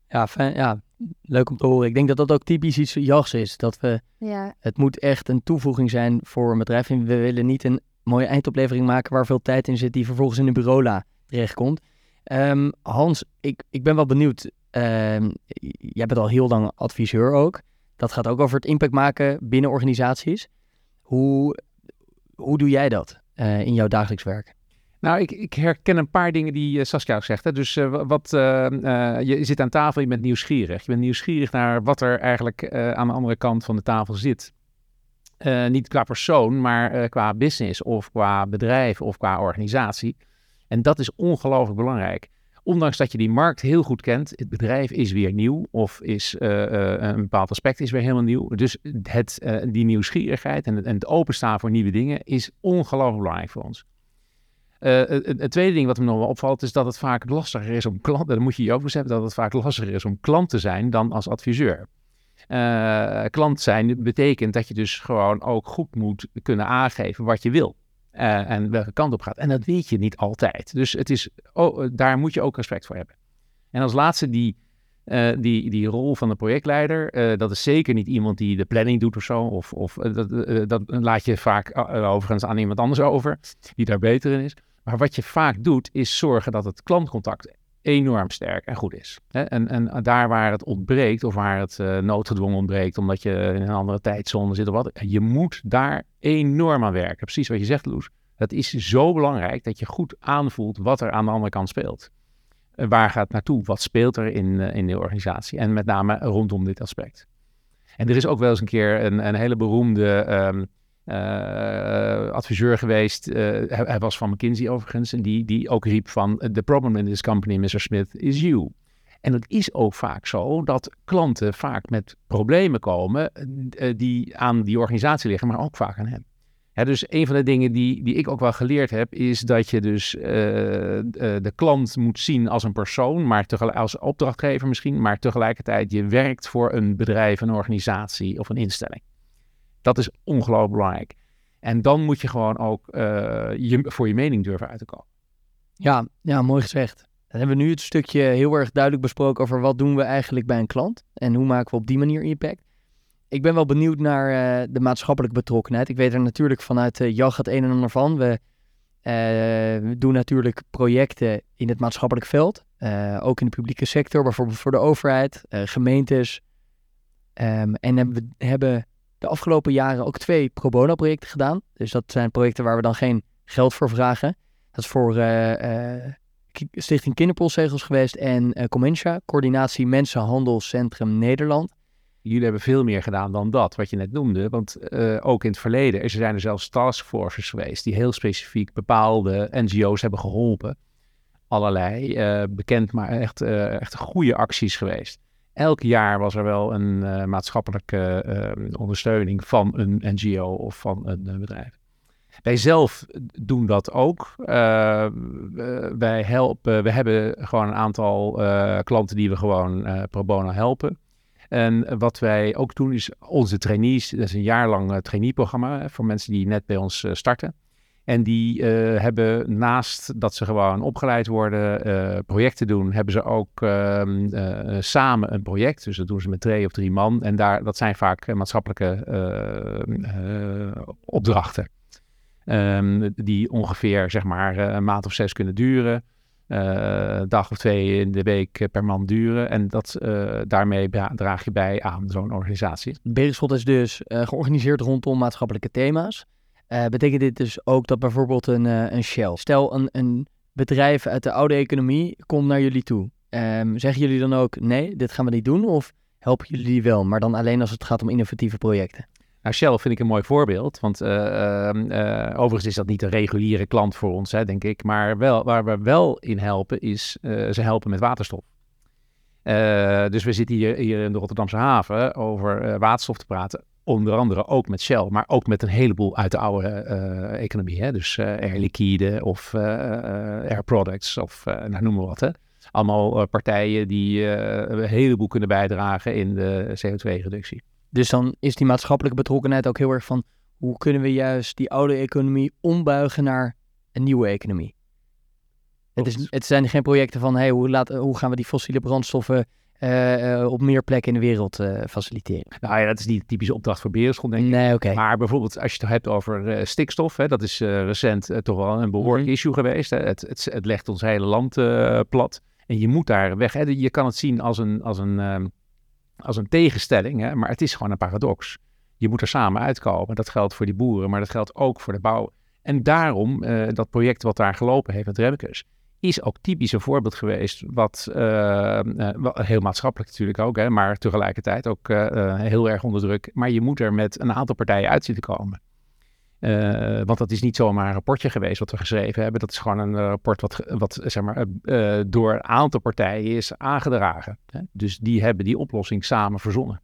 Ja, fijn, ja, leuk om te horen. Ik denk dat dat ook typisch iets JAGs is. Dat we Ja, Het moet echt een toevoeging zijn voor een bedrijf. En we willen niet een mooie eindoplevering maken waar veel tijd in zit, die vervolgens in de bureaula terechtkomt. Ehm, Hans, ik, ik ben wel benieuwd. Ehm, jij bent al heel lang adviseur ook. Dat gaat ook over het impact maken binnen organisaties. Hoe, hoe doe jij dat eh, in jouw dagelijks werk? Nou, ik, ik herken een paar dingen die eh, Saskia ook zegt. Hè. Dus eh, wa- wat, eh, je zit aan tafel, je bent nieuwsgierig. Je bent nieuwsgierig naar wat er eigenlijk aan de andere kant van de tafel zit. Niet qua persoon, maar qua business of qua bedrijf of qua organisatie. En dat is ongelooflijk belangrijk. Ondanks dat je die markt heel goed kent, het bedrijf is weer nieuw of is een bepaald aspect is weer helemaal nieuw. Dus het, die nieuwsgierigheid en en het openstaan voor nieuwe dingen is ongelooflijk belangrijk voor ons. Eh, het, tweede ding wat me nog wel opvalt is dat het vaak lastiger is om klant, dat moet je je ook beseffen, dat het vaak lastiger is om klant te zijn dan als adviseur. Eh, klant zijn betekent dat je dus gewoon ook goed moet kunnen aangeven wat je wil. eh, en welke kant op gaat. En dat weet je niet altijd. Dus het is, oh, daar moet je ook respect voor hebben. En als laatste die, eh, die, die rol van de projectleider. eh, dat is zeker niet iemand die de planning doet of zo. Of, of eh, dat, dat laat je vaak overigens aan iemand anders over, die daar beter in is. Maar wat je vaak doet, is zorgen dat het klantcontact enorm sterk en goed is. Hè? En, en daar waar het ontbreekt, of waar het noodgedwongen ontbreekt, omdat je in een andere tijdzone zit of wat, je moet daar enorm aan werken. Precies wat je zegt, Loes. Het is zo belangrijk dat je goed aanvoelt wat er aan de andere kant speelt. Eh, waar gaat het naartoe? Wat speelt er in, eh, in de organisatie? En met name rondom dit aspect. En er is ook wel eens een keer een, een hele beroemde ehm, eh, adviseur geweest. hij, was van McKinsey overigens. En die, die ook riep van... The problem in this company, Mr. Smith, is you. En het is ook vaak zo dat klanten vaak met problemen komen... die aan die organisatie liggen, maar ook vaak aan hem. Dus een van de dingen die, die ik ook wel geleerd heb... is dat je dus eh, de klant moet zien als een persoon... maar tegelijk, als opdrachtgever misschien... maar tegelijkertijd je werkt voor een bedrijf, een organisatie of een instelling. Dat is ongelooflijk belangrijk. En dan moet je gewoon ook eh, voor je mening durven uit te komen. Ja, ja, mooi gezegd. Dan hebben we nu het stukje heel erg duidelijk besproken over wat doen we eigenlijk bij een klant en hoe maken we op die manier impact. Ik ben wel benieuwd naar eh, de maatschappelijke betrokkenheid. Ik weet er natuurlijk vanuit uh, JAG het een en ander van. We, uh, we, doen natuurlijk projecten in het maatschappelijk veld, ook in de publieke sector, bijvoorbeeld voor de overheid, gemeentes. Um, en we hebben de afgelopen jaren ook twee pro bono projecten gedaan. Dus dat zijn projecten waar we dan geen geld voor vragen. Dat is voor Stichting Kinderpostzegels geweest en Comentia, Coördinatie Mensenhandelscentrum Nederland. Jullie hebben veel meer gedaan dan dat, wat je net noemde. Want uh, ook in het verleden er zijn er zelfs taskforces geweest die heel specifiek bepaalde NGO's hebben geholpen. Allerlei bekend, maar echt, echt goede acties geweest. elk jaar was er wel een eh, maatschappelijke eh, ondersteuning van een NGO of van een eh, bedrijf. Wij zelf doen dat ook. Wij helpen, we hebben gewoon een aantal klanten die we gewoon pro bono helpen. En wat wij ook doen is onze trainees, dat is een jaarlang traineeprogramma voor mensen die net bij ons starten. En die hebben naast dat ze gewoon opgeleid worden, projecten doen, hebben ze ook ehm, samen een project. Dus dat doen ze met twee of drie man. En daar, dat zijn vaak maatschappelijke opdrachten. Um, die ongeveer zeg maar een maand of zes kunnen duren. Uh, dag of twee in de week per man duren. En dat, uh, daarmee draag je bij aan zo'n organisatie. Berenschot is dus georganiseerd rondom maatschappelijke thema's. betekent dit dus ook dat bijvoorbeeld een, een Shell, stel een, een bedrijf uit de oude economie komt naar jullie toe. Um, zeggen jullie dan ook, nee, dit gaan we niet doen? Of helpen jullie wel, maar dan alleen als het gaat om innovatieve projecten? Nou, Shell vind ik een mooi voorbeeld. Want uh, uh, overigens is dat niet een reguliere klant voor ons, hè, denk ik. Maar wel, waar we wel in helpen, is uh, ze helpen met waterstof. dus we zitten hier, hier in de Rotterdamse haven over waterstof te praten. Onder andere ook met Shell, maar ook met een heleboel uit de oude economie. Hè? Dus Air Liquide of Air Products of nou, noem maar wat. Hè? Allemaal partijen die een heleboel kunnen bijdragen in de CO2-reductie. Dus dan is die maatschappelijke betrokkenheid ook heel erg van hoe kunnen we juist die oude economie ombuigen naar een nieuwe economie. Het, is, het zijn geen projecten van hey, hoe, laat, hoe gaan we die fossiele brandstoffen uh, uh, op meer plekken in de wereld uh, faciliteren. Nou ja, dat is niet de typische opdracht voor Berenschot, denk ik. Nee, oké. Okay. Maar bijvoorbeeld als je het hebt over stikstof, hè, dat is recent toch wel een behoorlijk mm -hmm. issue geweest. Hè. Het, het, het, legt ons hele land plat. En je moet daar weg. Hè. Je kan het zien als een, als een ehm, als een tegenstelling, hè, maar het is gewoon een paradox. Je moet er samen uitkomen. Dat geldt voor die boeren, maar dat geldt ook voor de bouw. En daarom, uh, dat project wat daar gelopen heeft met Remkes, is ook typisch een voorbeeld geweest, wat uh, uh, heel maatschappelijk natuurlijk ook, hè, maar tegelijkertijd ook heel erg onder druk. Maar je moet er met een aantal partijen uit zitten komen. Uh, want dat is niet zomaar een rapportje geweest wat we geschreven hebben. Dat is gewoon een rapport wat, wat zeg maar, uh, door een aantal partijen is aangedragen. Hè? Dus die hebben die oplossing samen verzonnen.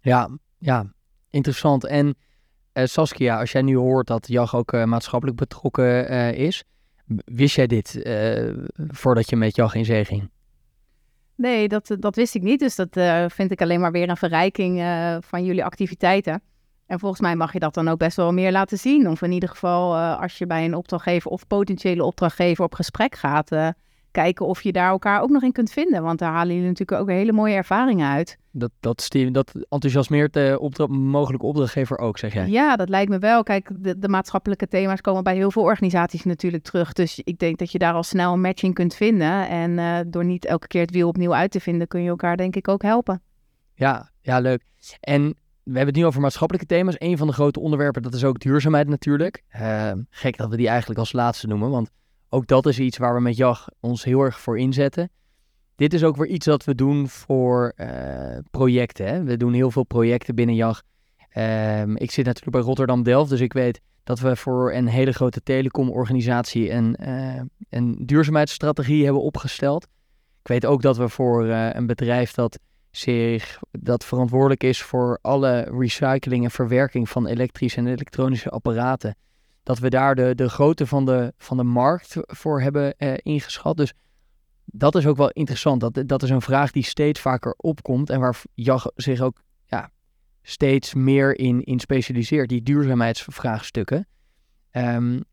Ja, ja interessant. En uh, Saskia, als jij nu hoort dat JAG ook maatschappelijk betrokken is, wist jij dit voordat je met JAG in zee ging? Nee, dat, dat wist ik niet. Dus dat vind ik alleen maar weer een verrijking van jullie activiteiten. En volgens mij mag je dat dan ook best wel meer laten zien. Of in ieder geval uh, als je bij een opdrachtgever of potentiële opdrachtgever op gesprek gaat, uh, kijken of je daar elkaar ook nog in kunt vinden. Want daar halen jullie natuurlijk ook hele mooie ervaringen uit. Dat, dat, dat enthousiasmeert de opdra mogelijke opdrachtgever ook, zeg jij? Ja, dat lijkt me wel. Kijk, de, de, maatschappelijke thema's komen bij heel veel organisaties natuurlijk terug. Dus ik denk dat je daar al snel een matching kunt vinden. En uh, door niet elke keer het wiel opnieuw uit te vinden, kun je elkaar denk ik ook helpen. Ja, ja leuk. En we hebben het nu over maatschappelijke thema's. Een van de grote onderwerpen, dat is ook duurzaamheid natuurlijk. Uh, gek dat we die eigenlijk als laatste noemen, want ook dat is iets waar we met JAG ons heel erg voor inzetten. Dit is ook weer iets dat we doen voor uh, projecten. Hè? We doen heel veel projecten binnen JAG. Uh, ik zit natuurlijk bij Rotterdam Delft, dus ik weet dat we voor een hele grote telecomorganisatie een, uh, een duurzaamheidsstrategie hebben opgesteld. Ik weet ook dat we voor een bedrijf dat zich dat verantwoordelijk is voor alle recycling en verwerking van elektrische en elektronische apparaten. Dat we daar de, de grootte van de, van de markt voor hebben eh, ingeschat. Dus dat is ook wel interessant. Dat, dat is een vraag die steeds vaker opkomt en waar JAG zich ook ja, steeds meer in, in specialiseert, die duurzaamheidsvraagstukken. Um,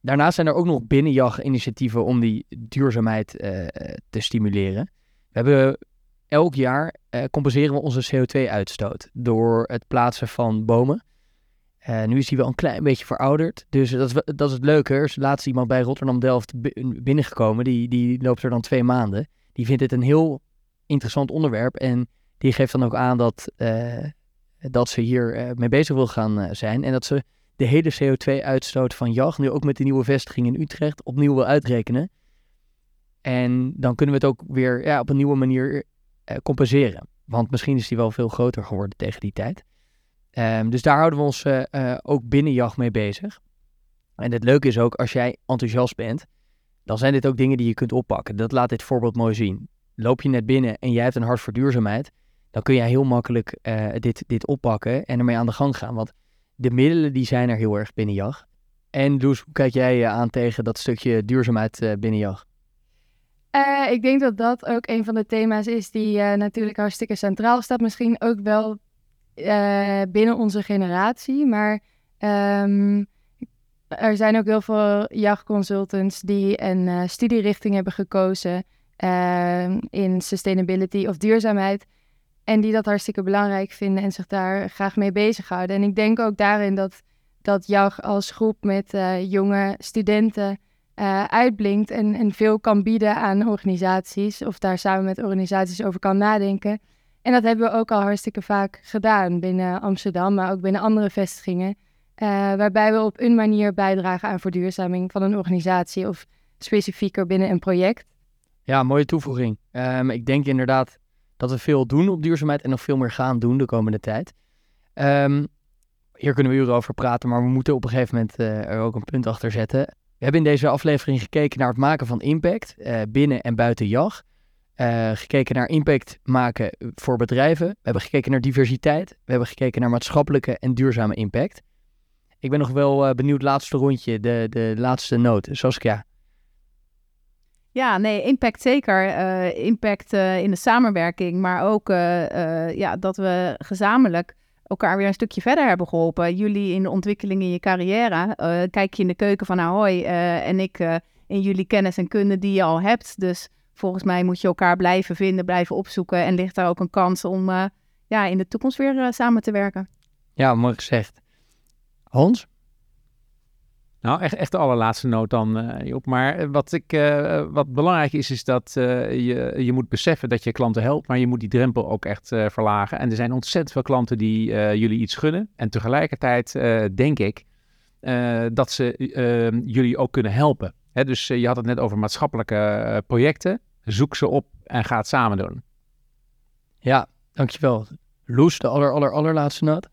daarnaast zijn er ook nog binnen JAG initiatieven om die duurzaamheid uh, te stimuleren. We hebben elk jaar uh, compenseren we onze CO2-uitstoot door het plaatsen van bomen. Uh, nu is die wel een klein beetje verouderd. Dus dat is, dat is het leuke. Er is laatst iemand bij Rotterdam Delft binnengekomen. Die, die loopt er dan twee maanden. Die vindt het een heel interessant onderwerp. En die geeft dan ook aan dat, uh, dat ze hier mee bezig wil gaan zijn. En dat ze de hele CO2-uitstoot van JAG, nu ook met de nieuwe vestiging in Utrecht, opnieuw wil uitrekenen. En dan kunnen we het ook weer ja, op een nieuwe manier uh, compenseren. Want misschien is die wel veel groter geworden tegen die tijd. Um, dus daar houden we ons uh, uh, ook binnen jacht mee bezig. En het leuke is ook, als jij enthousiast bent, dan zijn dit ook dingen die je kunt oppakken. Dat laat dit voorbeeld mooi zien. loop je net binnen en jij hebt een hart voor duurzaamheid, dan kun je heel makkelijk eh, dit, dit oppakken en ermee aan de gang gaan. Want de middelen die zijn er heel erg binnen JAG. En Loes, hoe kijk jij aan tegen dat stukje duurzaamheid binnen JAG? Uh, ik denk dat dat ook een van de thema's is die uh, natuurlijk hartstikke centraal staat. Misschien ook wel uh, binnen onze generatie. Maar um, er zijn ook heel veel jachtconsultants die een studierichting hebben gekozen ehm, in sustainability of duurzaamheid. En die dat hartstikke belangrijk vinden en zich daar graag mee bezighouden. En ik denk ook daarin dat, dat JAG als groep met jonge studenten uh, uitblinkt en, en veel kan bieden aan organisaties. Of daar samen met organisaties over kan nadenken. En dat hebben we ook al hartstikke vaak gedaan binnen Amsterdam, maar ook binnen andere vestigingen. Uh, waarbij we op een manier bijdragen aan verduurzaming van een organisatie of specifieker binnen een project. Ja, mooie toevoeging. Um, ik denk inderdaad dat we veel doen op duurzaamheid en nog veel meer gaan doen de komende tijd. Um, hier kunnen we uren over praten, maar we moeten op een gegeven moment uh, er ook een punt achter zetten. We hebben in deze aflevering gekeken naar het maken van impact uh, binnen en buiten JAG. Uh, gekeken naar impact maken voor bedrijven. We hebben gekeken naar diversiteit. We hebben gekeken naar maatschappelijke en duurzame impact. Ik ben nog wel uh, benieuwd, laatste rondje, de, de laatste noot. Saskia. Ja, nee, impact zeker. Impact in de samenwerking, maar ook ja, dat we gezamenlijk elkaar weer een stukje verder hebben geholpen. Jullie in de ontwikkeling in je carrière. Uh, kijk je in de keuken van Ahoy uh, en ik uh, in jullie kennis en kunde die je al hebt. Dus volgens mij moet je elkaar blijven vinden, blijven opzoeken. En ligt daar ook een kans om ja, in de toekomst weer samen te werken. Ja, mooi gezegd. Hans? Nou, echt, echt de allerlaatste noot dan, uh, Job. Maar eh, wat, ik, uh, wat belangrijk is, is dat je, je moet beseffen dat je klanten helpt, maar je moet die drempel ook echt verlagen. En er zijn ontzettend veel klanten die jullie iets gunnen. En tegelijkertijd denk ik dat ze ehm, jullie ook kunnen helpen. Hè, dus je had het net over maatschappelijke projecten. Zoek ze op en ga het samen doen. Ja, dankjewel. Loes, de aller, aller, allerlaatste noot.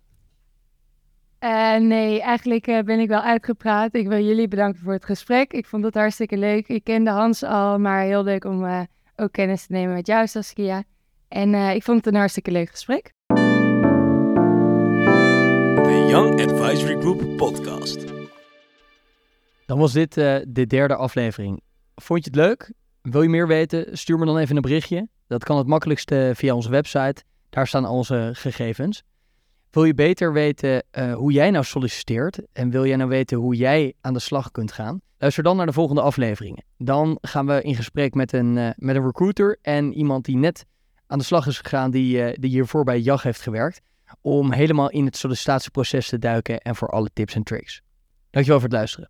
Uh, nee, eigenlijk uh, ben ik wel uitgepraat. Ik wil jullie bedanken voor het gesprek. Ik vond het hartstikke leuk. Ik kende Hans al, maar heel leuk om uh, ook kennis te nemen met jou, Saskia. En ik vond het een hartstikke leuk gesprek. De Young Advisory Group podcast. Dan was dit de derde aflevering. Vond je het leuk? Wil je meer weten? Stuur me dan even een berichtje. Dat kan het makkelijkste via onze website. Daar staan al onze gegevens. Wil je beter weten uh, hoe jij nou solliciteert en wil jij nou weten hoe jij aan de slag kunt gaan? Luister dan naar de volgende afleveringen. Dan gaan we in gesprek met een, uh, met een recruiter en iemand die net aan de slag is gegaan, die, uh, die hiervoor bij JAG heeft gewerkt, om helemaal in het sollicitatieproces te duiken en voor alle tips en tricks. Dankjewel voor het luisteren.